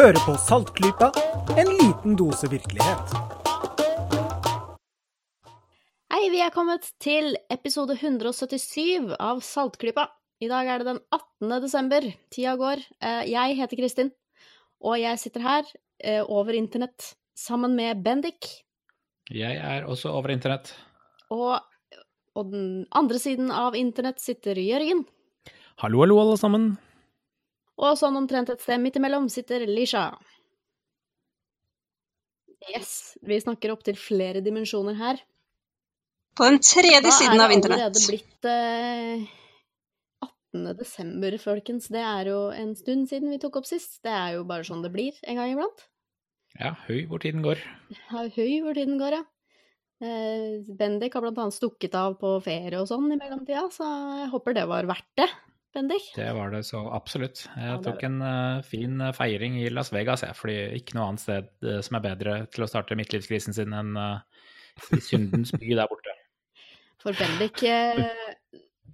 Hører på Saltklypa, en liten dose virkelighet. Hei, vi er kommet til episode 177 av Saltklypa. I dag er det den 18. desember. Tida går. Eh, Jeg heter Kristin, og jeg sitter her eh, over internett sammen med Bendik. Jeg er også over internett. Og, og den andre siden av internett sitter Jørgen. Hallo, hallo, alle sammen. Og sånn omtrent et sted midt imellom sitter Lisha. Yes, vi snakker opp til flere dimensjoner her. På den tredje siden av internett. Da er det allerede blitt eh, 18. desember, folkens. Det er jo en stund siden vi tok opp sist. Det er jo bare sånn det blir en gang iblant. Ja, høy hvor tiden går. Ja, høy hvor tiden går, ja. Eh, Bendik har blant annet stukket av på ferie og sånn i mellomtida, så jeg håper det var verdt det, Bendik. Det var det så absolutt. Jeg Ja, tok en uh, fin eh, feiring i Las Vegas, jeg, fordi ikke noe annet sted uh, som er bedre til å starte midtlivskrisen sin enn uh, i syndens by der borte. For Bendik,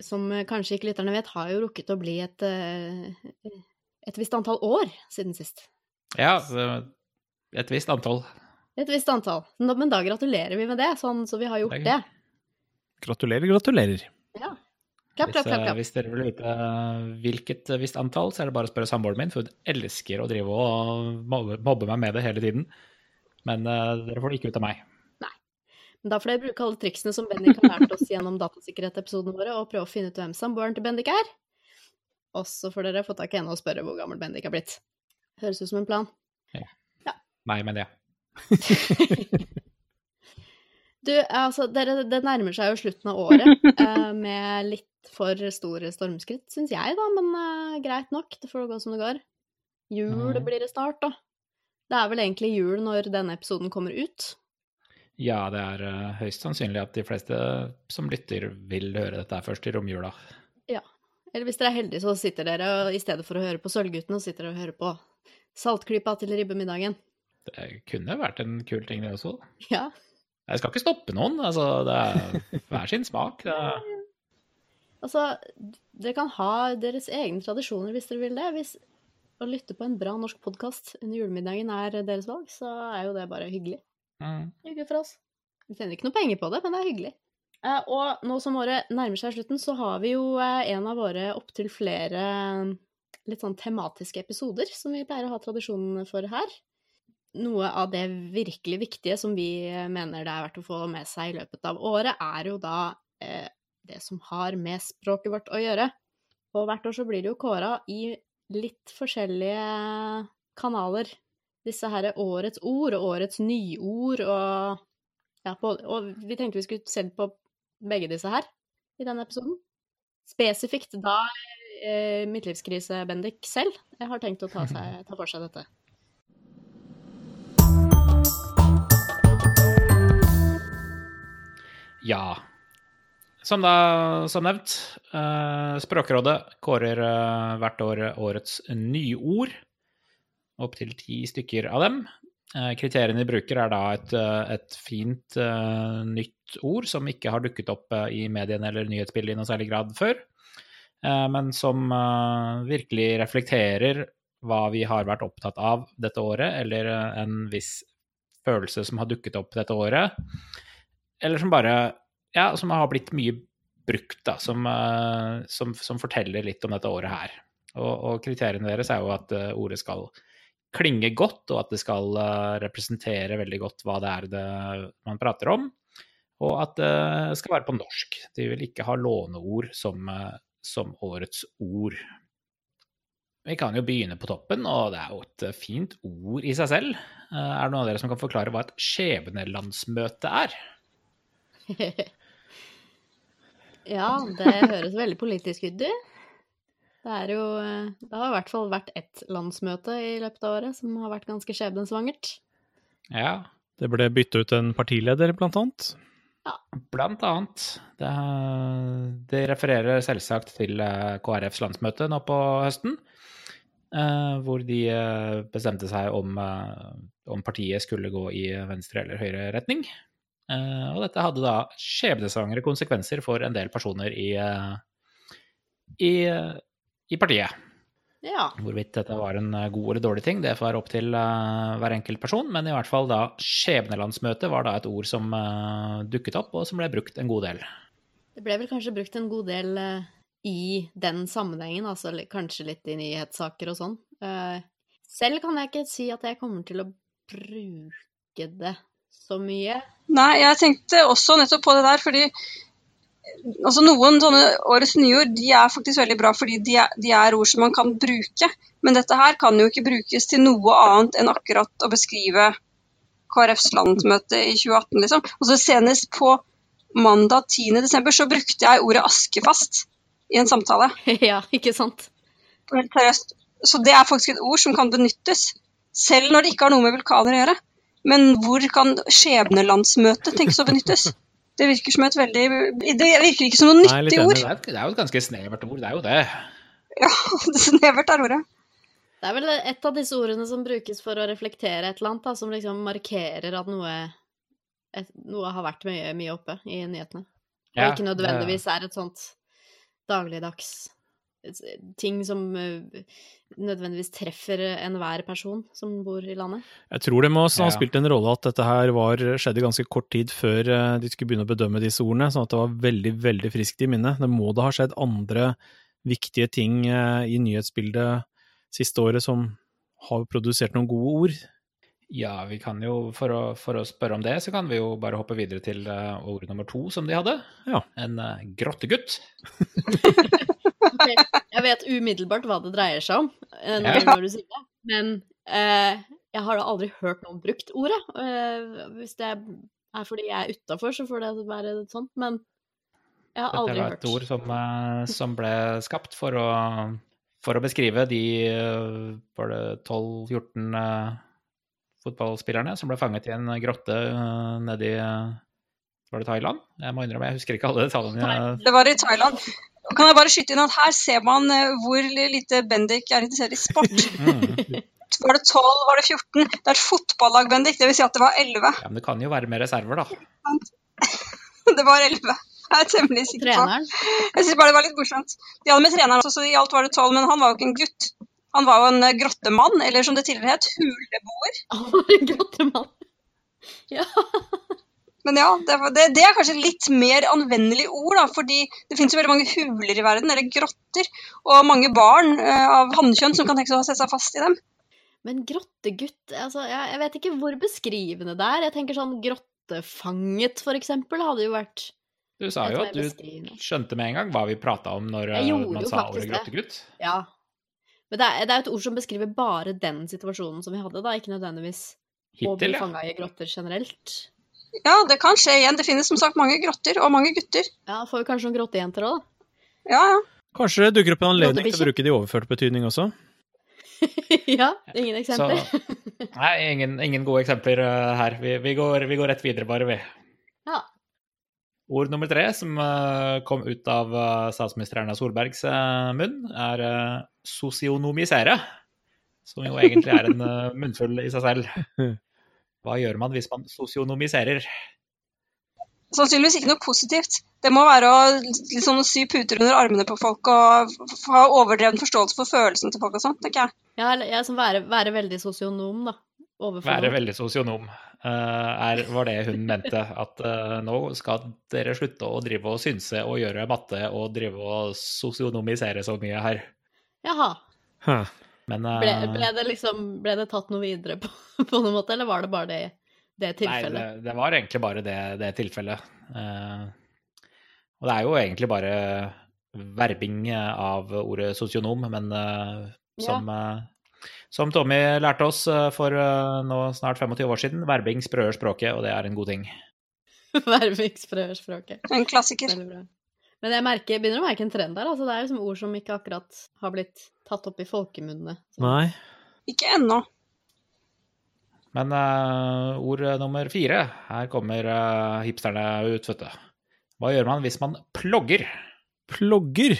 som kanskje ikke lytterne vet, har jo rukket å bli et, et visst antall år siden sist. Ja, et visst antall. Et visst antall. Men da gratulerer vi med det, sånn så vi har gjort Det er Gratulerer, gratulerer. Ja. Klapp, klapp, klapp. eh, klapp. hvis dere vil vite eh, hvilket eh, visst antall, så er det bare å spørre samboeren min, for hun elsker å drive og mobbe, meg med det hele tiden. Men uh, dere får det ikke ut av meg. Nei. Men da får dere bruke alle triksene som Bendik har lært oss gjennom datasikkerhet-episodene våre, og prøve å finne ut hvem samboeren til Bendik er. Og så får dere få tak i henne og spørre hvor gammel Bendik har blitt. Høres ut som en plan. Nei, men ja. Du, altså, dere, det nærmer seg jo slutten av året eh, med litt for store stormskritt, syns jeg, da, men uh, greit nok. Det får gå som det går. Jul Mhm. blir det snart, da. Det er vel egentlig jul når denne episoden kommer ut. Ja, det er uh, høyst sannsynlig at de fleste som lytter, vil høre dette først i romjula. Eller hvis dere er heldige, så sitter dere og i stedet for å høre på Sølvguttene, så sitter dere og hører på Saltklypa til ribbemiddagen. Det kunne vært en kul ting, det også. Ja. Jeg skal ikke stoppe noen. Altså, det er hver sin smak. Det er, Altså, dere kan ha deres egne tradisjoner hvis dere vil det. Hvis å lytte på en bra norsk podkast under julemiddagen er deres valg, så er jo det bare hyggelig. mm, Hyggelig for oss. Vi tjener ikke noe penger på det, men det er hyggelig. Eh, og nå som året nærmer seg slutten, så har vi jo eh, en av våre opptil flere eh, litt sånn tematiske episoder som vi pleier å ha tradisjonen for her. Noe av det virkelig viktige som vi eh, mener det er verdt å få med seg i løpet av året, er jo da eh, det som har med språket vårt å gjøre. Og hvert år så blir det jo kåra i litt forskjellige kanaler. Disse her er årets ord og årets nyord og ja, på, og vi tenkte vi skulle se på begge disse her i denne episoden. Spesifikt da eh, midtlivskrise-Bendik selv Jeg har tenkt å ta, seg, ta for seg dette. ja. Som da som nevnt, eh, Språkrådet kårer eh, hvert år årets nyord. Opptil ti stykker av dem. Eh, kriteriene de bruker, er da et, et fint nytt ord som ikke har dukket opp i mediene eller nyhetsbildet i noe særlig grad før, men som virkelig reflekterer hva vi har vært opptatt av dette året, eller en viss følelse som har dukket opp dette året, eller som bare ja, som har blitt mye brukt, da, som, eh, som, som forteller litt om dette året her. Og, og kriteriene deres er jo at eh, ordet skal klinge godt, og at det skal eh, representere veldig godt hva det er det man prater om, og at det skal være på norsk. De vil ikke ha låneord som, som årets ord. Vi kan jo begynne på toppen, og det er jo et fint ord i seg selv. Er det noen av dere som kan forklare hva et skjebnelandsmøte er? Ja, det høres veldig politisk ut, du. Det er jo eh, Det har i hvert fall vært ett landsmøte i løpet av året som har vært ganske skjebnesvangert. Ja, Det ble bytta ut en partileder, blant annet. Ja. Blant annet. Det, det refererer selvsagt til eh, KrFs landsmøte nå på høsten, eh, hvor de bestemte seg om, om partiet skulle gå i venstre eller høyre retning. Eh, Og dette hadde da skjebnesvangre konsekvenser for en del personer i, eh, i, i partiet. Ja. Hvorvidt dette var en eh, god eller dårlig ting, det får være opp til uh, hver enkelt person, men i hvert fall da skjebnelandsmøte var da et ord som uh, dukket opp, og som ble brukt en god del. Det ble vel kanskje brukt en god del uh, i den sammenhengen, altså kanskje litt i nyhetssaker og sånn. Eh, selv kan jeg ikke si at jeg kommer til å bruke det så mye. Nei, jeg tenkte også nettopp på det der, fordi altså noen sånne årets nyord de er faktisk veldig bra fordi de er, de er ord som man kan bruke. Men dette her kan jo ikke brukes til noe annet enn akkurat å beskrive KrFs landsmøte i 2018, liksom. Og så senest på mandag 10. desember så brukte jeg ordet askefast i en samtale. ja, ikke sant? Helt seriøst. Så det er faktisk et ord som kan benyttes, selv når det ikke har noe med vulkaner å gjøre. Men hvor kan skjebnelandsmøtet tenkes å benyttes? Det virker som et veldig Det virker ikke som noe nyttig ord. Det er, er jo et ganske snevert ord, det er jo det. Ja, det snevert er ordet. Det er vel et av disse ordene som brukes for å reflektere et eller annet, da, som liksom markerer at noe, et, noe har vært mye, mye oppe i nyhetene. Og Ja, ikke nødvendigvis er et sånt dagligdags ting som eh, nødvendigvis treffer enhver person som bor i landet. Jeg tror det må ha Ja. spilt en rolle at dette her var, skjedde ganske kort tid før eh, de skulle begynne å bedømme disse ordene, sånn at det var veldig, veldig friskt i minnet. Det må da ha skjedd andre viktige ting eh, i nyhetsbildet siste året som har produsert noen gode ord. Ja, vi kan jo, for å, for å spørre om det, så kan vi jo bare hoppe videre til uh, ord nummer to som de hadde. Ja. En uh, grottegutt. Jeg vet umiddelbart hva det dreier seg om eh, når, Ja. når du sier det, men uh, jeg har da aldri hørt noen brukt ordet. Eh, hvis det er fordi jeg er utafor, så får det være sånn, men jeg har Dette var et hørt. ord som, som ble skapt for å, for å beskrive de var det 12-14 eh, fotballspillerne som ble fanget i en grotte eh, nede i eh, Var det Thailand? Jeg må innrømme, jeg husker ikke alle detaljene. Det var i Thailand. Kan jeg bare skyte inn at her ser man eh, hvor lite Bendik er interessert i sport. Mm. Var det 12, var det 14? Det er et fotballag, Bendik. Det vil si at det var 11. Ja, men det kan jo være med reserver, da. Det var 11. Jeg er temmelig sikker på. Treneren. Jeg synes bare det var litt morsomt. De hadde med treneren også, så i alt var det 12, men han var jo ikke en gutt. Han var jo en eh, grottemann, eller som det tidligere het, huleboer. Han var en grottemann. Ja. Men ja, det, det, det er kanskje litt mer anvendelig ord, da, fordi det finnes jo veldig mange huler i verden, eller grotter, og mange barn uh, av hannkjønn som kan tenke seg å sette seg fast i dem. Men grottegutt altså, jeg, jeg vet ikke hvor beskrivende det er. Jeg tenker sånn grottefanget, for eksempel, hadde jo vært Du sa jo at du skjønte med en gang hva vi prata om når eh, man sa ordet det. grottegutt. Ja. Men det er, det er et ord som beskriver bare den situasjonen som vi hadde, da, ikke nødvendigvis å bli Hittil, ja. fanga i grotter generelt. Ja, det kan skje igjen. Det finnes som sagt mange grotter, og mange gutter. Ja, får vi kanskje noen grottejenter òg, da. Ja, ja. Kanskje det dukker opp en anledning til å bruke det i overført betydning også? ja, ingen Så eksempler. Nei, ingen, ingen gode eksempler eh, her. Vi, vi, går, vi går rett videre, bare, vi. Ord nummer tre som eh, kom ut av eh, statsminister Erna Solbergs eh, munn, er sosionomisere. Som jo egentlig er en munnfull i seg selv. Hva gjør man hvis man sosionomiserer? Sannsynligvis ikke noe positivt. Det må være å liksom, sy puter under armene på folk og ha overdreven forståelse for følelsen til folk og sånt, tenker jeg. Ja, eller ja, være, være veldig sosionom, da. Overfor Være noen. veldig sosionom. Eh, er, var det hun mente. At uh, nå skal dere slutte å drive og synse og gjøre matte og drive og sosionomisere så mye her. Jaha. Huh. Men uh, Ble, ble, det liksom, ble det tatt noe videre på, på noen måte, eller var det bare det, det Nei, det, det var egentlig bare det, det tilfellet. Uh, og det er jo egentlig bare verbing av ordet sosionom, men som, eh, som Tommy lærte oss eh, for eh, nå snart 25 år siden, verbing sprøer språket, og det er en god ting. Vervingsprøverspråket. En klassiker. Veldig bra. Men jeg merker, begynner å merke en trend der. Altså, det er liksom ord som ikke akkurat har blitt tatt opp i folkemunnene. Så- Nei. Ikke ennå. Men uh, ord nummer fire, her kommer uh, hipsterne ut, vet du. Hva gjør man hvis man plogger? Plogger.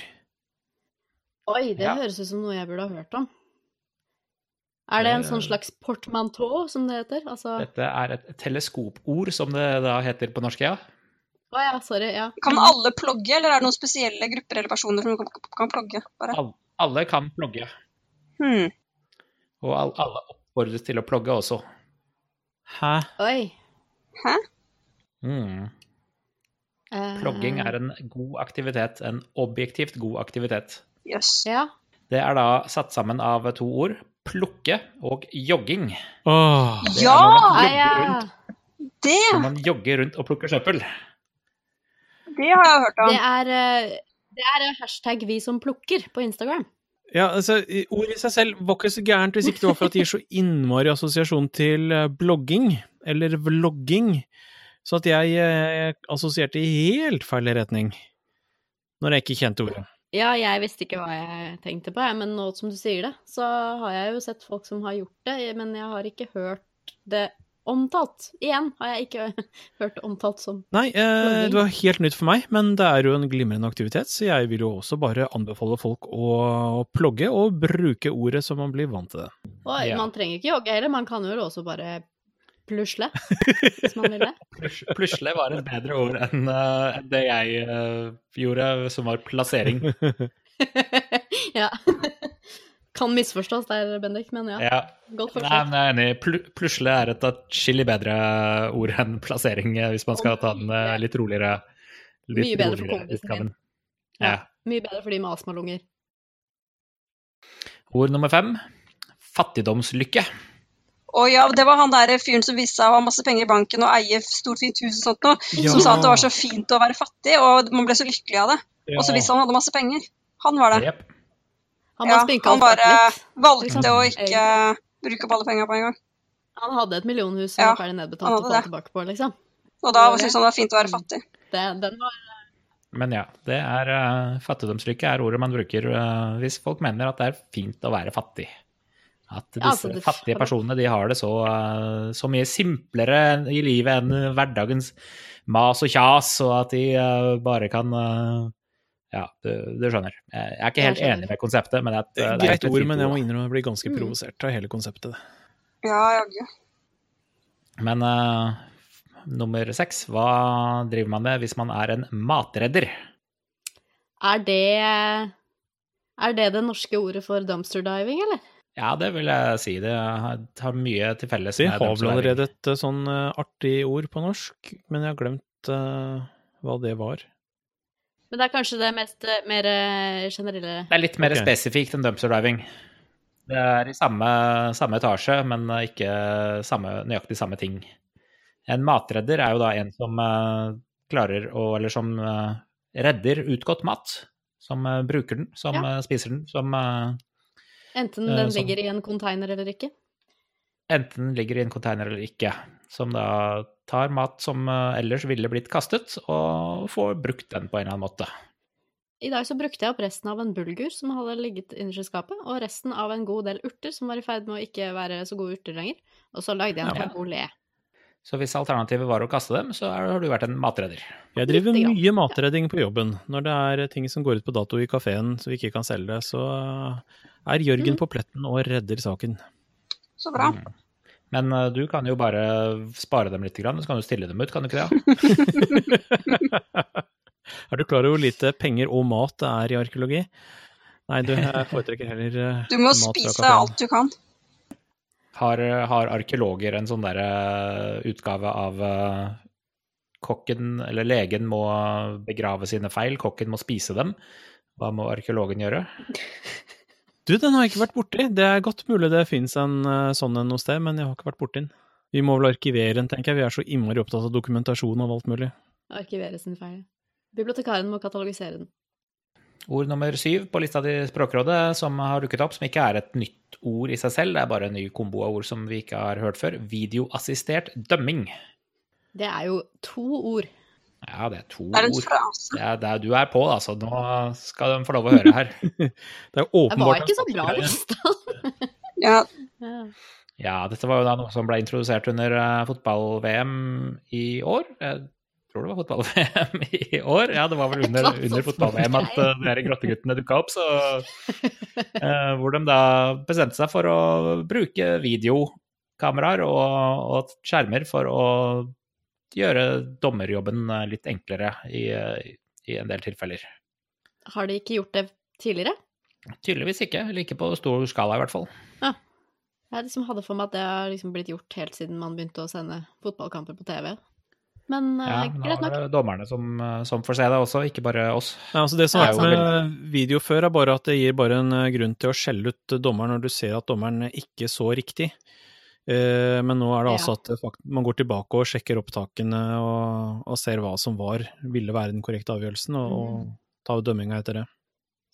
Oi, det Ja. høres ut som noe jeg burde ha hørt om. Er det en sånn slags portmanteau, som det heter? Altså Dette er et teleskopord, som det da heter på norsk, ja. ja, sorry. Ja. Kan alle plogge, eller er det noen spesielle grupper eller personer som kan, plogge? Bare? Al- Alle kan plogge. Hmm. Og all, alle oppfordres til å plogge også. Hæ? Oi. Hæ? Mm. Eh, Plogging er en god aktivitet. En objektivt god aktivitet. Jøss. Ja. Det er da satt sammen av to ord. Plukke og jogging. Åh. Det er Ja! når man jogger rundt, Det, når man jogger rundt og plukker søppel. det har jeg hørt om. Det er, eh, det er eh, hashtag vi som plukker på Instagram. Ja, altså, i- ordet i seg selv var ikke så gærent hvis ikke det var for at det gir så innmari assosiasjon til eh, blogging, eller vlogging, så at jeg eh, assosierte i helt feil retning når jeg ikke kjente ordet. Ja, jeg visste ikke hva jeg tenkte på, jeg, men nå som du sier det, så har jeg jo sett folk som har gjort det, men jeg har ikke hørt det omtalt. Igjen har jeg ikke hørt det omtalt som Nei, eh, det var helt nytt for meg, men det er jo en glimrende aktivitet, så jeg vil jo også bare anbefale folk å, plogge og bruke ordet så man blir vant til det. Og Ja. man trenger ikke jogge heller, man kan jo også bare plusle, hvis man ville. Plusle var et bedre ord enn uh, det jeg uh, gjorde, som var plassering. ja. Kan misforstås der, Bendik, men ja. Ja. Godt Nei, men jeg er enig. Pl Plusle er et atskillig bedre ord enn plassering, eh, hvis man skal ta den uh, litt roligere. Litt Mye bedre for kompisen min. Ja. Ja. Mye bedre for de med astmalunger. Ord nummer fem. Fattigdomslykke. Og ja, det var han der fyren som viste seg å ha masse penger i banken og eie stort fint hus og sånt noe, Ja. som sa at det var så fint å være fattig, og man ble så lykkelig av det. Ja. Og så visste han han hadde masse penger. Han var det. Yep. Han Ja, han bare valgte Liksom. å ikke bruke opp alle pengene på en gang. Han hadde et millionhus som Ja, var ferdig nedbetalt og det. tilbake på, liksom. Og da syntes han det var fint å være fattig. Det, den var Men ja, det er uh, fattigdomslykke er ordet man bruker uh, hvis folk mener at det er fint å være fattig. At Ja, disse altså, det- fattige personene de har det så, eh, så mye simplere i livet enn hverdagens mas og kjas, og at de eh, bare kan eh, Ja, du, du skjønner. Jeg er ikke helt enig med konseptet, men det et- Det er et greit ord, men jeg må innrømme jeg blir ganske Mm. provosert av hele konseptet. Ja, jaggu. Men uh, nummer seks, hva driver man med hvis man er en matredder? Er det Er det det norske ordet for dumpster diving, eller? Ja, det vil jeg si. Det har mye til felles Vi har vel allerede et eh, sånn eh, artig ord på norsk, men jeg har glemt uh, hva det var. Men det er kanskje det mest mer generelle Det er litt mer okay. spesifikt enn dumpster diving. Det er i samme, samme etasje, men ikke samme, nøyaktig samme ting. En matredder er jo da en som klarer å Eller som redder utgått mat. Som bruker den, som Ja. spiser den, som Enten Eh, den som, ligger i en konteiner eller ikke. enten den ligger i en konteiner eller ikke. Som da tar mat som eh, ellers ville blitt kastet, og får brukt den på en eller annen måte. I dag så brukte jeg opp resten av en bulgur som hadde ligget innerst i skapet, og resten av en god del urter som var i ferd med å ikke være så gode urter lenger. Og så lagde jeg en Ja. Så hvis alternativet var å kaste dem, så har du vært en matredder. Jeg driver mye matredding på jobben. Når det er ting som går ut på dato i kafeen så vi ikke kan selge det, så er Jørgen mm. på pletten og redder saken. Så bra. Mm. Men eh, du kan jo bare spare dem litt, så kan du stille dem ut, kan du ikke det? er du klar over hvor lite penger og mat det er i arkeologi? Nei, du, jeg foretrekker heller eh, Du må spise alt du kan. Har, har arkeologer en sånn der eh, utgave av eh, kokken eller legen må begrave sine feil, kokken må spise dem? Hva må arkeologen gjøre? Du, den har jeg ikke vært borti. Det er godt mulig det fins en eh, sånn en noe sted, men jeg har ikke vært borti den. Vi må vel arkivere den, tenker jeg. Vi er så innmari opptatt av dokumentasjon av alt mulig. Arkivere sin feil. Bibliotekaren må katalogisere den. Ord nummer syv på lista til Språkrådet som har dukket opp, som ikke er et nytt ord i seg selv, det er bare en ny kombo av ord som vi ikke har hørt før. Videoassistert dømming. Det er jo to ord. Ja, det er to Det er en ord. frase. Det er, det er, du er på, altså. Nå skal de få lov å høre her. Det er Det var ikke så bra lista. Ja, Ja. Ja, dette var jo da noe som ble introdusert under eh, fotball-VM i år. Tror det var fotball-VM i år. Ja, det var vel under, under fotball-VM at uh, de her grotteguttene dukka opp. Så, uh, hvor de da bestemte seg for å bruke videokameraer og, og skjermer for å gjøre dommerjobben eh, litt enklere i, i en del tilfeller. Har de ikke gjort det tidligere? Tydeligvis ikke. Eller ikke på stor skala, i hvert fall. Jeg liksom hadde for meg at det har liksom blitt gjort helt siden man begynte å sende fotballkamper på TV. Men eh, Ja, greit nå nok. er det dommerne som, eh, som får se det også, ikke bare oss. Ja, altså det som er med video før, er bare at det gir bare en eh, grunn til å skjelle ut dommeren når du ser at dommeren ikke så riktig. Eh, Men nå er det altså Ja. at man går tilbake og sjekker opptakene og, og ser hva som var, ville være den korrekte avgjørelsen, og, og tar dømminga etter det.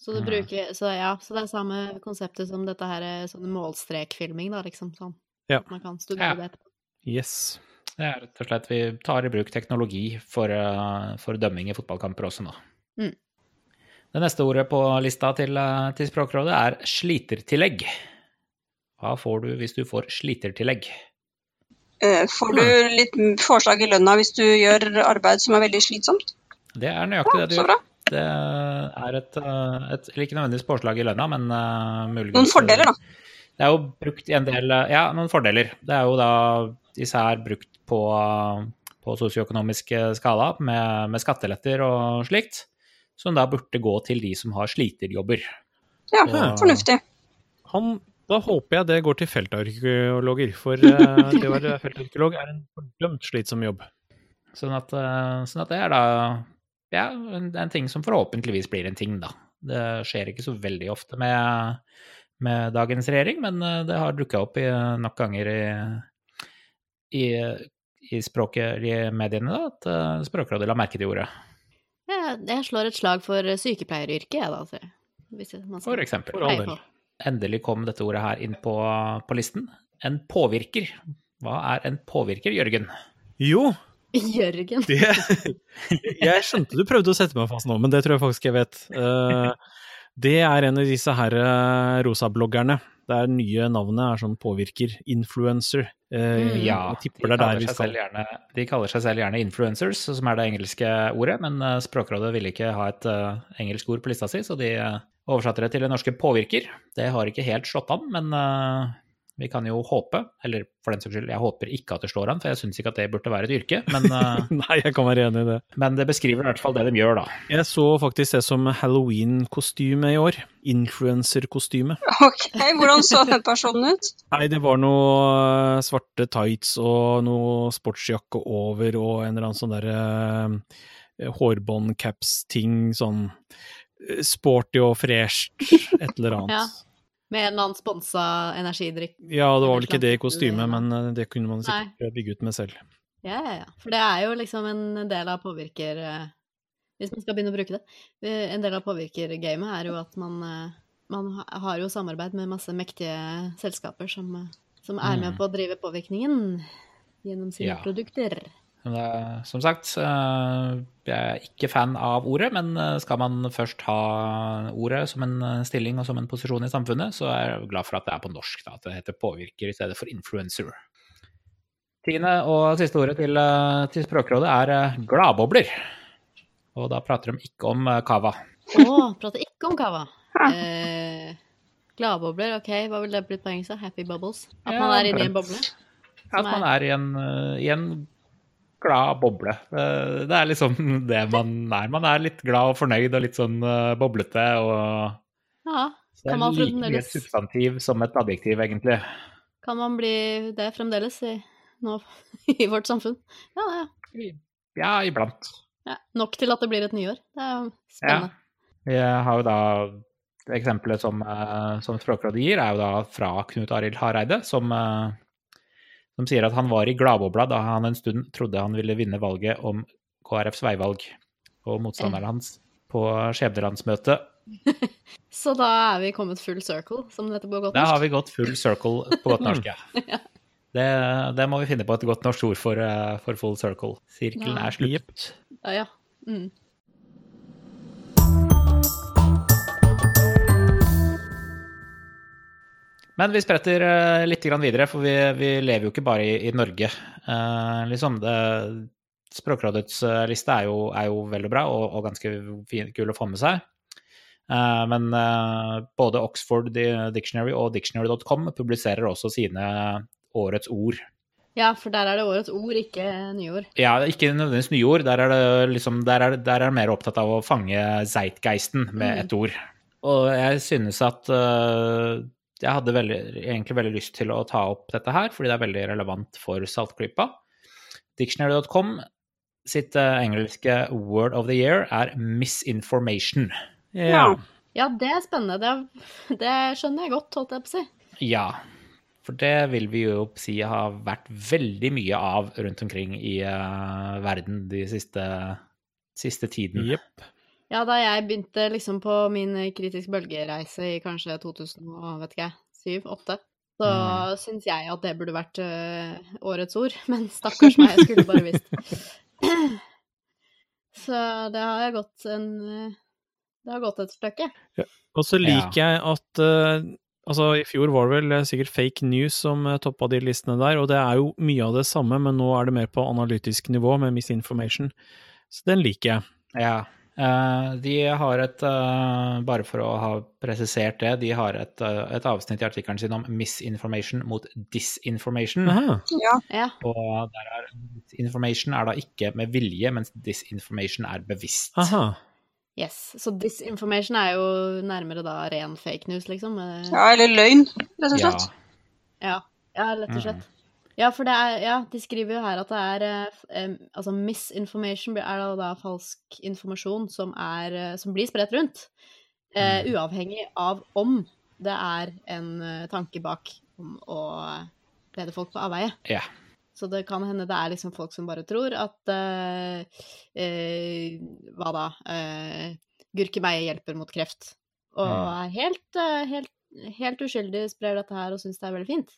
Så du Mm. bruker Så ja, så det er samme konseptet som dette her sånn målstrekfilming, da, liksom. Sånn. Ja. Man kan studere Ja. det etterpå. Yes. Det er rett og slett Vi tar i bruk teknologi for, eh, for dømming i fotballkamper også nå. Mm. Det neste ordet på lista til, eh, til Språkrådet er slitertillegg. Hva får du hvis du får slitertillegg? Eh, Får du litt forslag i lønna hvis du gjør arbeid som er veldig slitsomt? Det er nøyaktig det du gjør. Det er et, et ikke nødvendigvis påslag i lønna, men uh, muligens Noen fordeler, da. Det er jo brukt i en del Ja, noen fordeler. Det er jo da især brukt på, på sosioøkonomisk skala med, med skatteletter og slikt, som da burde gå til de som har sliterjobber. Ja, og, fornuftig. Han, da håper jeg det går til feltarkeologer, for eh, det å være feltarkeolog er en fordømt slitsom jobb. Sånn at, eh, sånn at det er da ja, en, en ting som forhåpentligvis blir en ting, da. Det skjer ikke så veldig ofte med, med dagens regjering, men eh, det har dukka opp i, nok ganger i, i, i språket i mediene da, at eh, Språkrådet la merke til ordet, Ja, jeg slår et slag for sykepleieryrket, jeg, da. Altså. Hvis man skal for eksempel. For. Endelig kom dette ordet her inn på, på listen. En påvirker. Hva er en påvirker, Jørgen? Jo, Jørgen. det Jeg skjønte du prøvde å sette meg fast nå, men det tror jeg faktisk jeg vet. Eh, Det er en av disse her rosabloggerne. Det Der nye navnet er sånn påvirker. Influencer. Eh, Mm. Ja, de er kaller, gjerne, de kaller seg selv gjerne influencers, som er det engelske ordet, men eh, Språkrådet ville ikke ha et uh, engelsk ord på lista si, så de eh, oversatte det til det norske påvirker. Det har ikke helt slått an, men eh, vi kan jo håpe, eller for den saks skyld, jeg håper ikke at det slår an, for jeg syns ikke at det burde være et yrke, men, eh, Nei, jeg kan være enig i det. men det beskriver i hvert fall det de gjør, da. Jeg så faktisk det som halloween-kostyme i år. Influencer-kostyme. Ok, Hvordan så den personen ut? Nei, det var noe eh, svarte tights og noe sportsjakke over og en eller annen sånn derre uh, hårbånd-caps-ting, sånn eh, sporty og fresht, et eller annet. Ja. Med en eller annen sponsa energidrikk. Ja, det var vel ikke det i kostymet, men eh, det kunne man sikkert bygge ut med selv. Ja, ja, ja. For det er jo liksom en del av påvirker... eh, Hvis man skal begynne å bruke det. eh, En del av påvirkergamet er jo at man, man har jo samarbeid med masse mektige selskaper som, som er med Mm. på å drive påvirkningen gjennom sine Ja. produkter. Men det, som sagt, eh, jeg er ikke fan av ordet, men eh, skal man først ha ordet som en eh, stilling og som en posisjon i samfunnet, så er jeg glad for at det er på norsk, da, at det heter påvirker i stedet for influencer. Tiende og siste ordet til, eh, til Språkrådet er eh, gladbobler. Og da prater de ikke om eh, cava. Å, prater ikke om cava. Eh, Gladbobler, ok, hva ville det blitt på engelsk? Happy bubbles? At man er inni en boble? At man er i en, eh, i en glad boble. Eh, Det er liksom det man er. Man er litt glad og fornøyd og litt sånn eh, boblete og Ja. Så det er like mye et substantiv som et adjektiv, egentlig. Kan man bli det fremdeles i, nå, i vårt samfunn? Ja, ja. Ja, iblant. ja. Nok til at det blir et nyår. Det er spennende. Vi har jo da Eksempelet som, eh, som Språkrådet gir, er jo da fra Knut Arild Hareide, som, som sier at han var i gladbobla da han en stund trodde han ville vinne valget om KrFs veivalg. Og motstanderen hans på skjebnelandsmøtet Så da er vi kommet full circle, som det heter på godt norsk? Da har vi gått full circle på godt norsk, ja. Det, det må vi finne på et godt norsk ord for, eh, for full circle. Sirkelen Ja. er slutt. Ja, ja. Mm. Men vi spretter uh, litt videre, for vi, vi lever jo ikke bare i, i Norge. Eh, liksom det, Språkrådets eh, liste er jo, er jo veldig bra og, og ganske fin, kul å få med seg. Eh, men eh, både Oxford Dictionary og dictionary.com publiserer også sine årets ord. ja, for der er det årets ord, ikke nyord. Ja, ikke nødvendigvis nyord. Der er det liksom, der er, der er det mer opptatt av å fange zeitgeisten med Mm. et ord. Og jeg synes at uh, jeg hadde veldig, egentlig veldig lyst til å ta opp dette her, fordi det er veldig relevant for Saltklypa. Dictionary.com sitt uh, engelske word of the year er misinformation. Ja. Ja, det er spennende. Det, det skjønner jeg godt, holdt jeg på å si. Ja, for det vil vi jo si har vært veldig mye av rundt omkring i uh, verden de siste, siste tiden. Jepp. Ja, da jeg begynte liksom på min kritisk bølgereise i kanskje 2007-2008, så mm. syns jeg at det burde vært uh, årets ord. Men stakkars meg, jeg skulle bare visst. så det har gått en Det har gått et stykke. Ja. Og så liker ja. jeg at uh, Altså, I fjor var det vel sikkert fake news som toppa de listene der, og det er jo mye av det samme, men nå er det mer på analytisk nivå med misinformation. Så den liker jeg. Ja, Eh, de har et eh, Bare for å ha presisert det, de har et, eh, et avsnitt i artikkelen sin om misinformation mot disinformation. Ja. Ja. Og der er misinformation er da ikke med vilje, mens disinformation er bevisst. Aha. Yes. Så disinformation er jo nærmere da ren fake news, liksom. Ja, eller løgn, rett og slett. Ja, ja rett og slett. Ja, for det er, ja, de skriver jo her at det er eh, Altså misinformation er da, falsk informasjon som, er, eh, som blir spredt rundt. Eh, mm. uavhengig av om det er en uh, tanke bak om å lede folk på avveie. Yeah. Så det kan hende det er liksom folk som bare tror at eh, uh, Hva da? gurkemeie hjelper mot kreft. Og mm. er helt, helt, helt uskyldig sprer dette her og syns det er veldig fint.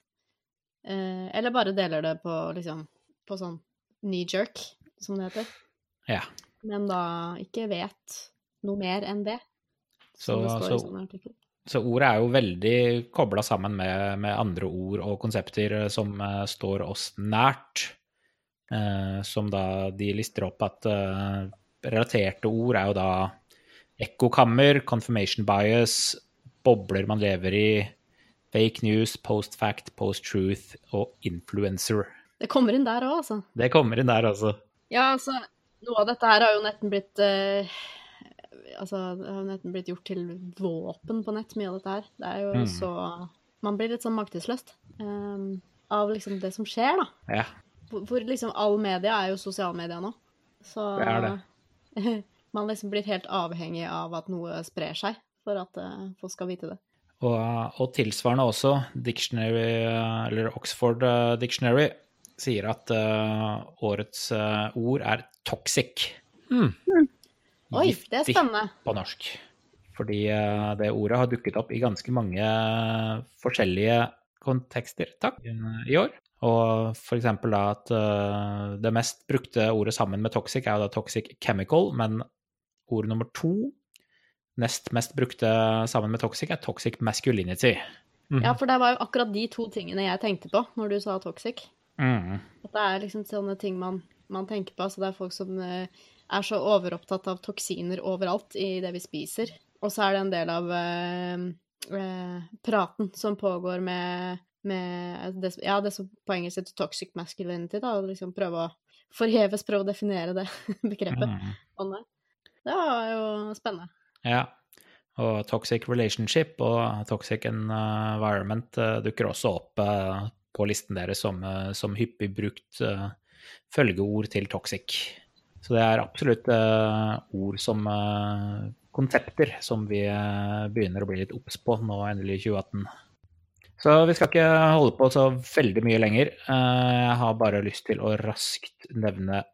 Eh, eller bare deler det på liksom på sånn knee jerk, som det heter. Ja. Men da ikke vet noe mer enn det. Så, så, så, ordet er jo veldig kobla sammen med, med, andre ord og konsepter eh, som uh, står oss nært. Uh, som da de lister opp at uh, relaterte ord er jo da ekkokammer, confirmation bias, bobler man lever i, Fake news, post fact, post truth og influencer. Det kommer inn der òg, altså. Det kommer inn der, altså. Ja, altså, noe av dette her har jo nesten blitt uh, Altså, det har jo nesten blitt gjort til våpen på nett, mye av dette her. Det er jo mm. så Man blir litt sånn maktesløst um, av liksom det som skjer, da. Ja. Hvor, hvor liksom all media er jo sosialmedia nå. Så det er det. man liksom blir helt avhengig av at noe sprer seg, for at uh, folk skal vite det. Og, og, tilsvarende også, Dictionary, eller Oxford uh, Dictionary sier at uh, årets uh, ord er toxic. Mm. Oi, det er spennende. på norsk. Fordi det ordet har dukket opp i ganske mange forskjellige kontekster takk, i år. Og for eksempel da at det mest brukte ordet sammen med toxic er jo da toxic chemical, men ord nummer to nest mest brukte sammen med toxic, er toxic masculinity. Mm. Ja, for det var jo akkurat de to tingene jeg tenkte på når du sa toxic. Mm. At det er liksom sånne ting man, man tenker på. Altså det er folk som uh, er så overopptatt av toksiner overalt i det vi spiser. Og så er det en del av uh, uh, praten som pågår med, med det, Ja, det som på engelsk heter toxic masculinity, da, og liksom prøve å forheves, prøve å definere det begrepet. Mm. Det var jo spennende. Ja. Og toxic relationship og toxic environment uh, dukker også opp uh, på listen deres som, uh, som hyppig brukt følgeord til toxic. Så det er absolutt ord som konsepter som vi begynner å bli litt obs på nå endelig i 2018. Så vi skal ikke holde på så veldig mye lenger. Jeg har bare lyst til å raskt nevne Eh,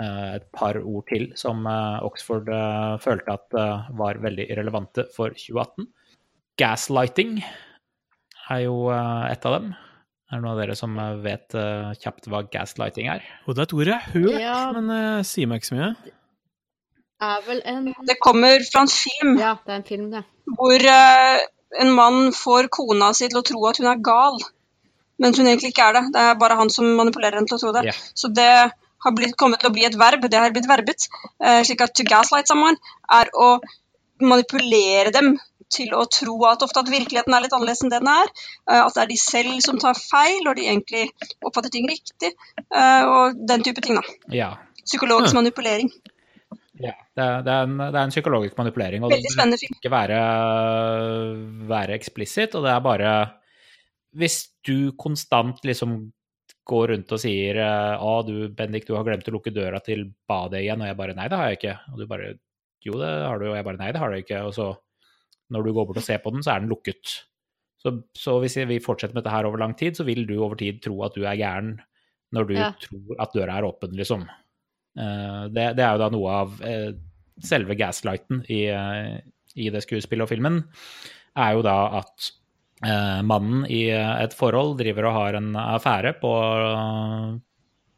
et par ord til som eh, Oxford eh, følte at var veldig relevante for 2018. Gaslighting er jo et av dem. Er det noen av dere som vet kjapt hva gaslighting er? Og det er et ord jeg har hørt, ja. men uh, sier meg ikke så mye. Er vel en... Det kommer fra en film. Ja, det er en film, det. Hvor uh, en mann får kona si til å tro at hun er gal, mens hun egentlig ikke er det. Det er bare han som manipulerer henne til å tro det. Yeah. Så det har blitt, kommet til å bli et verb, det har blitt verbet. Uh, slik at to gaslight someone er å manipulere dem til å tro at ofte at virkeligheten er litt annerledes enn den er. Uh, at det er de selv som tar feil, og de egentlig oppfatter ting riktig. Uh, og den type ting, da. Ja. Psykologisk manipulering. Ja, det er, det, er en, det er, en, psykologisk manipulering. Og Veldig spennende film. Det skal ikke være, være eksplisitt, og det er bare Hvis du konstant liksom går rundt og sier å, du Bendik, du har glemt å lukke døra til badet igjen, og jeg bare nei, det har jeg ikke. Og du bare jo, det har du, og jeg bare nei, det har du ikke. Og så når du går bort og ser på den, så er den lukket. Så, så hvis vi fortsetter med dette her over lang tid, så vil du over tid tro at du er gæren når du ja. tror at døra er åpen, liksom. Uh, det, det, er jo da noe av uh, selve gaslighten i, i, det skuespillet og filmen, er jo da at mannen i et forhold driver og har en affære på,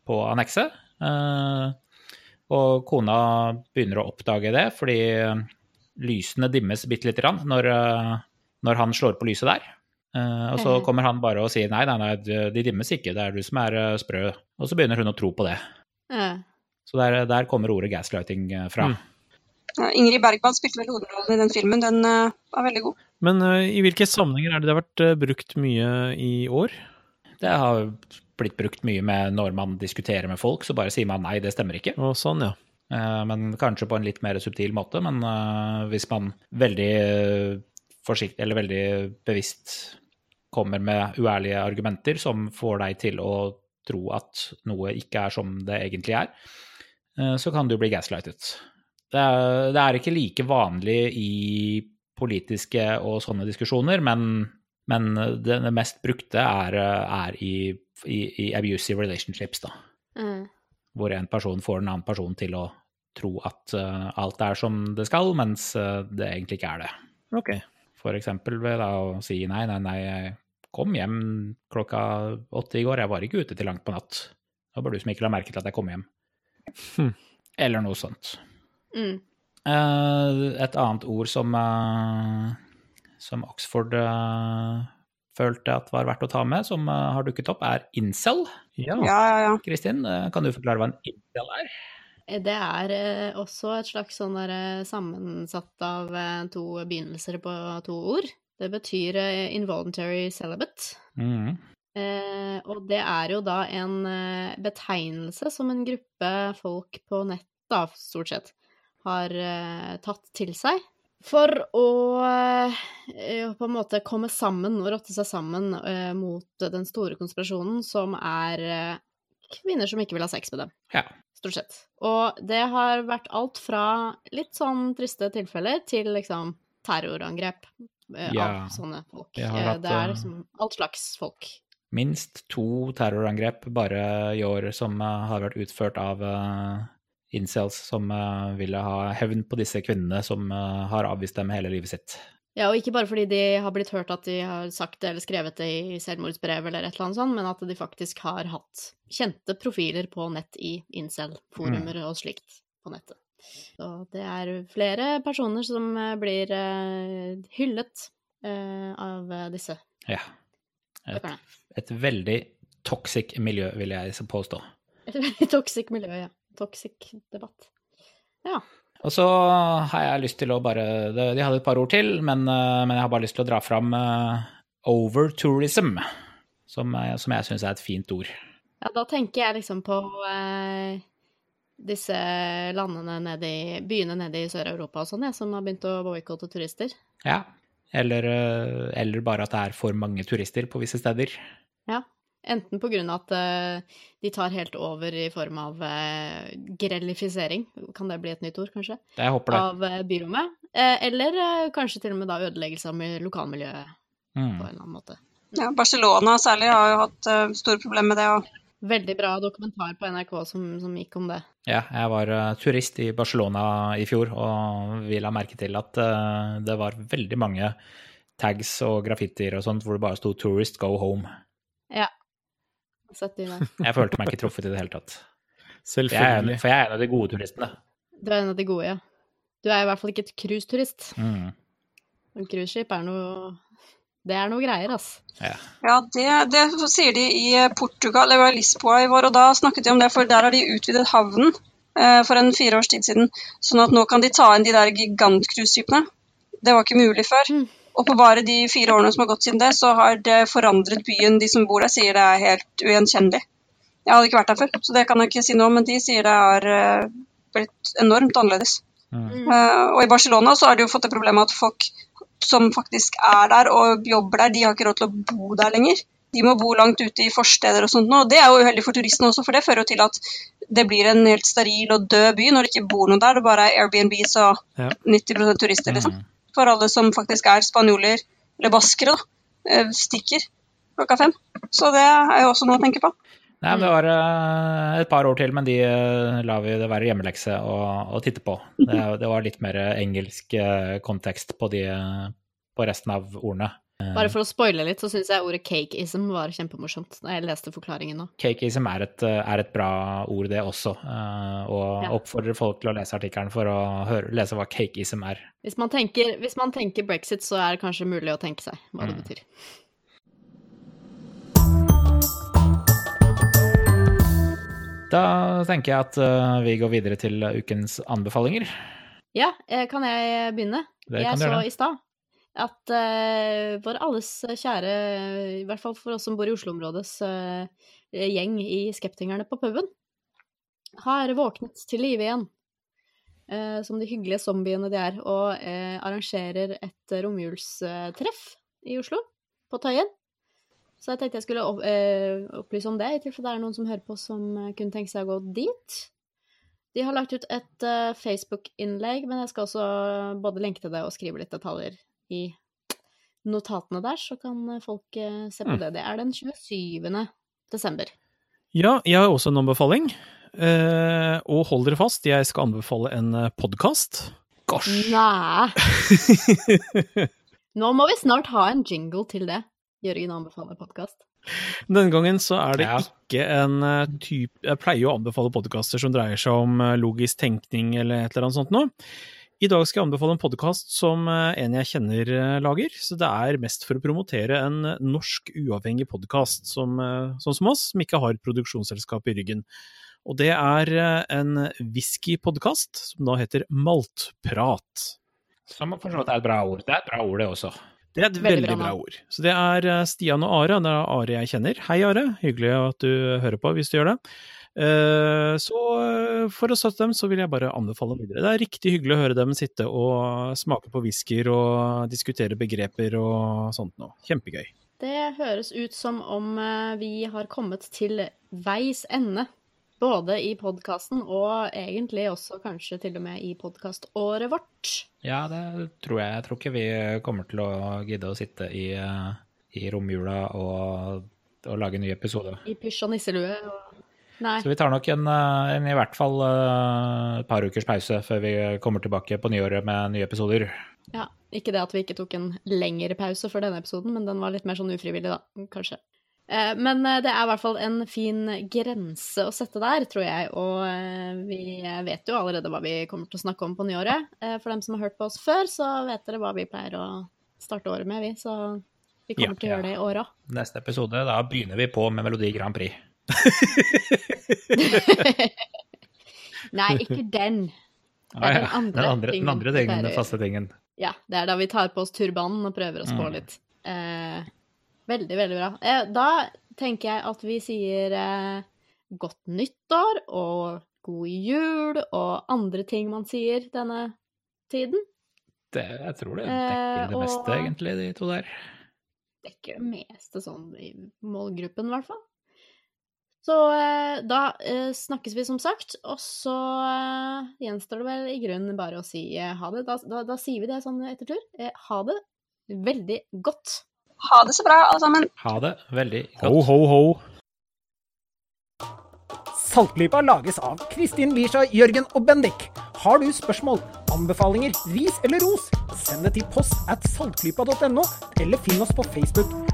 på annekset. og kona begynner å oppdage det fordi lysene dimmes bitte lite grann når, når han slår på lyset der. Uh, og så kommer han bare og sier nei, nei, nei, de dimmes ikke, det er du som er sprø. Og så begynner hun å tro på det. Uh. Så der, der, kommer ordet gaslighting eh, fra. Mm. Ingrid Bergman spilte vel hovedrollen i den filmen, den var veldig god. Men i hvilke sammenhenger er det det har vært brukt mye i år? Det har blitt brukt mye med når man diskuterer med folk, så bare sier man nei, det stemmer ikke. Og sånn, ja. Men kanskje på en litt mer subtil måte. Men hvis man veldig forsiktig eller veldig bevisst kommer med uærlige argumenter som får deg til å tro at noe ikke er som det egentlig er, eh, så kan du bli gaslightet. Det er, det er ikke like vanlig i politiske og sånne diskusjoner, men, men det, det, mest brukte er, er i, i, i, abusive relationships, da. Mm. Hvor en person får en annen person til å tro at uh, alt er som det skal, mens uh, det egentlig ikke er det. Okay. For eksempel ved da å si nei, nei, nei, jeg kom hjem klokka åtte i går, jeg var ikke ute til langt på natt. Det var bare du som ikke la merke til at jeg kom hjem. Hm. Eller noe sånt. Mm. Uh, et annet ord som, uh, som Oxford uh, følte at var verdt å ta med, som har dukket opp, er incel. Ja, ja, ja. Kristin, kan du forklare hva en incel er? Det er også et slags sånn sammensatt av to begynnelser på to ord. Det betyr eh, involuntary celibate. Mm. Eh, og det er jo da en eh, betegnelse som en gruppe folk på nett, da, stort sett, har eh, tatt til seg. For å eh, på en måte komme sammen og rotte seg sammen eh, mot den store konspirasjonen som er kvinner som ikke vil ha sex med dem. Ja. Stort sett. Og det har vært alt fra litt sånn triste tilfeller til liksom terrorangrep ja, av sånne folk. Hatt, det er liksom alt slags folk. Minst to terrorangrep bare i år som har vært utført av incels som uh, ville ha hevn på disse kvinnene som har avvist dem hele livet sitt. Ja, og ikke bare fordi de har blitt hørt at de har sagt det eller skrevet det i selvmordsbrev eller et eller annet sånt, men at de faktisk har hatt kjente profiler på nett i incel-forumer mm. og slikt på nettet. Så det er flere personer som eh, blir uh, hyllet uh, av disse. Ja. Et, et, veldig toxic miljø, vil jeg påstå. Et veldig toxic miljø, ja. Toxic debatt. Ja. Og så har jeg lyst til å bare De hadde et par ord til, men, men jeg har bare lyst til å dra fram uh, overtourism, som, som jeg syns er et fint ord. Ja, da tenker jeg liksom på uh, disse landene nede i byene nede i Sør-Europa og sånn, ja, som har begynt å boikotte turister. Ja, eller, eh, eller, bare at det er for mange turister på visse steder. Ja, enten på grunn av at uh, de tar helt over i form av uh, grellifisering, kan det bli et nytt ord, kanskje? Jeg håper det. Av uh, byrommet. eller kanskje til og med da ødeleggelse av lokalmiljøet mm. på en eller annen måte. Ja, Barcelona særlig har jo hatt store problemer med det òg. Veldig bra dokumentar på NRK som, som gikk om det. Ja, jeg var turist i Barcelona i fjor og vi la merke til at det var veldig mange tags og graffitier og sånt hvor det bare sto 'Tourist, go home'. Ja. Sett i det. jeg følte meg ikke truffet i det hele tatt. Selvfølgelig. For jeg, er en av de gode turistene. Du er en av de gode, ja. Du er i hvert fall ikke et cruiseturist. Mm. En cruiseskip er noe det er noe greier, altså. Ja, ja det, det, sier de i Portugal, det var Lisboa i vår, og da snakket de om det, for der har de utvidet havnen eh, for en fire års tid siden. Sånn at nå kan de ta inn de der gigantcruiseskipene. Det var ikke mulig før. Mm. Og på bare de fire årene som har gått siden det, så har det forandret byen. De som bor der, sier det er helt ugjenkjennelig. Jeg hadde ikke vært der før, så det kan jeg ikke si noe om, men de sier det er uh, blitt enormt annerledes. Mm. Uh, og i Barcelona så har de jo fått det problemet at folk som faktisk er der og jobber der, de har ikke råd til å bo der lenger. De må bo langt ute i forsteder og sånt nå. Det er jo uheldig for turistene også, for det fører jo til at det blir en helt steril og død by når det ikke bor noen der. Det bare er Airbnbs og 90% turister, liksom. Mm. For alle som faktisk er spanjoler, eller baskere, da, eh, stikker klokka fem. Så det er jo også noe å tenke på. Nei, men det var eh, et par år til, men de lar la vi det være hjemmelekse å, å titte på. Det, det var litt mer engelsk eh, kontekst på, de, eh, på resten av ordene. Eh, Bare for å spoile litt, så syns jeg ordet cakeism var kjempemorsomt da jeg leste forklaringen nå. Cakeism er et, eh, er et bra ord, det også. eh, og Ja. oppfordrer folk til å lese artikkelen for å høre, lese hva cakeism er. Hvis man, tenker, hvis man tenker brexit, så er det kanskje mulig å tenke seg hva det Mm. betyr. Da tenker jeg at vi går videre til ukens anbefalinger. Ja, kan jeg begynne? Det jeg så i stad at uh, vår alles kjære, i hvert fall for oss som bor i Oslo-områdets uh, gjeng i Skeptingerne på puben, har våknet til live igjen. Uh, som de hyggelige zombiene de er, og arrangerer et romjulstreff i Oslo, på Tøyen. Så jeg tenkte jeg skulle opp, opplyse om det, i tilfelle det er noen som hører på som kunne tenke seg å gå dit. De har lagt ut et Facebook-innlegg, men jeg skal også både lenke til det og skrive litt detaljer i notatene der, så kan eh, folk eh, se på Mm. det. Det er den 27. desember. Ja, jeg har også en anbefaling. Eh, og hold dere fast, jeg skal anbefale en podkast. Gosh! Nei! Nå må vi snart ha en jingle til det. Jørgen anbefaler podkast. Denne gangen så er det Ja. ikke en eh, type Jeg pleier jo å anbefale podkaster som dreier seg om eh, logisk tenkning eller et eller annet sånt noe. I dag skal jeg anbefale en podkast som eh, en jeg kjenner eh, lager. Så det er mest for å promotere en eh, norsk uavhengig podkast, som, sånn som oss, som ikke har et produksjonsselskap i ryggen. Og det er en whiskypodkast som da heter Maltprat. Som for så vidt er et bra ord. Det er et bra ord, det også. Det er et Veldig veldig, bra bra ord. Så det er Stian og Are. Det er Are jeg kjenner. Hei, Are. Hyggelig at du hører på, hvis du gjør det. Eh, Så eh, for å støtte dem, så vil jeg bare anbefale videre. Det er riktig hyggelig å høre dem sitte og smake på whiskyer og diskutere begreper og sånt noe. Kjempegøy. Det høres ut som om eh, vi har kommet til veis ende. Både i podkasten og egentlig også kanskje til og med i podkaståret vårt. Ja, det tror jeg. Jeg tror ikke vi kommer til å gidde å sitte i, i romjula og, og lage nye episoder. I pysj og nisselue. Og... Nei. Så vi tar nok en, eh, en i hvert fall eh, et par ukers pause før vi kommer tilbake på nyåret med nye episoder. Ja, ikke det at vi ikke tok en lengre pause for denne episoden, men den var litt mer sånn ufrivillig, da, kanskje. Eh, Men det er i hvert fall en fin grense å sette der, tror jeg, og vi vet jo allerede hva vi kommer til å snakke om på nyåret. For dem som har hørt på oss før, så vet dere hva vi pleier å starte året med, vi, så vi kommer Ja, til å gjøre det i år òg. Neste episode, da begynner vi på med Melodi Grand Prix. Nei, ikke den. Det Ah, er ja. den andre den andre, tingen den andre tingen, den faste tingen. Ja, det er da vi tar på oss turbanen og prøver å spå Mm. litt. Eh, veldig, veldig bra. Eh, da tenker jeg at vi sier eh, godt nyttår og god jul og andre ting man sier denne tiden. Det, jeg tror det Eh, dekker det meste, egentlig, de to der. Dekker det meste sånn i målgruppen, i hvert fall. Så eh, da eh, snakkes vi som sagt, og så eh, gjenstår det vel i grunnen bare å si eh, ha det. Da, da, da sier vi det sånn etter tur. Eh, ha det veldig godt. Ha det så bra, alle sammen. Ha det veldig godt. Ho, ho, ho. Saltklypa lages av Kristin Lisha, Jørgen og Bendik. Har du spørsmål, anbefalinger, ris eller ros, send det til post at saltklypa.no, eller finn oss på Facebook.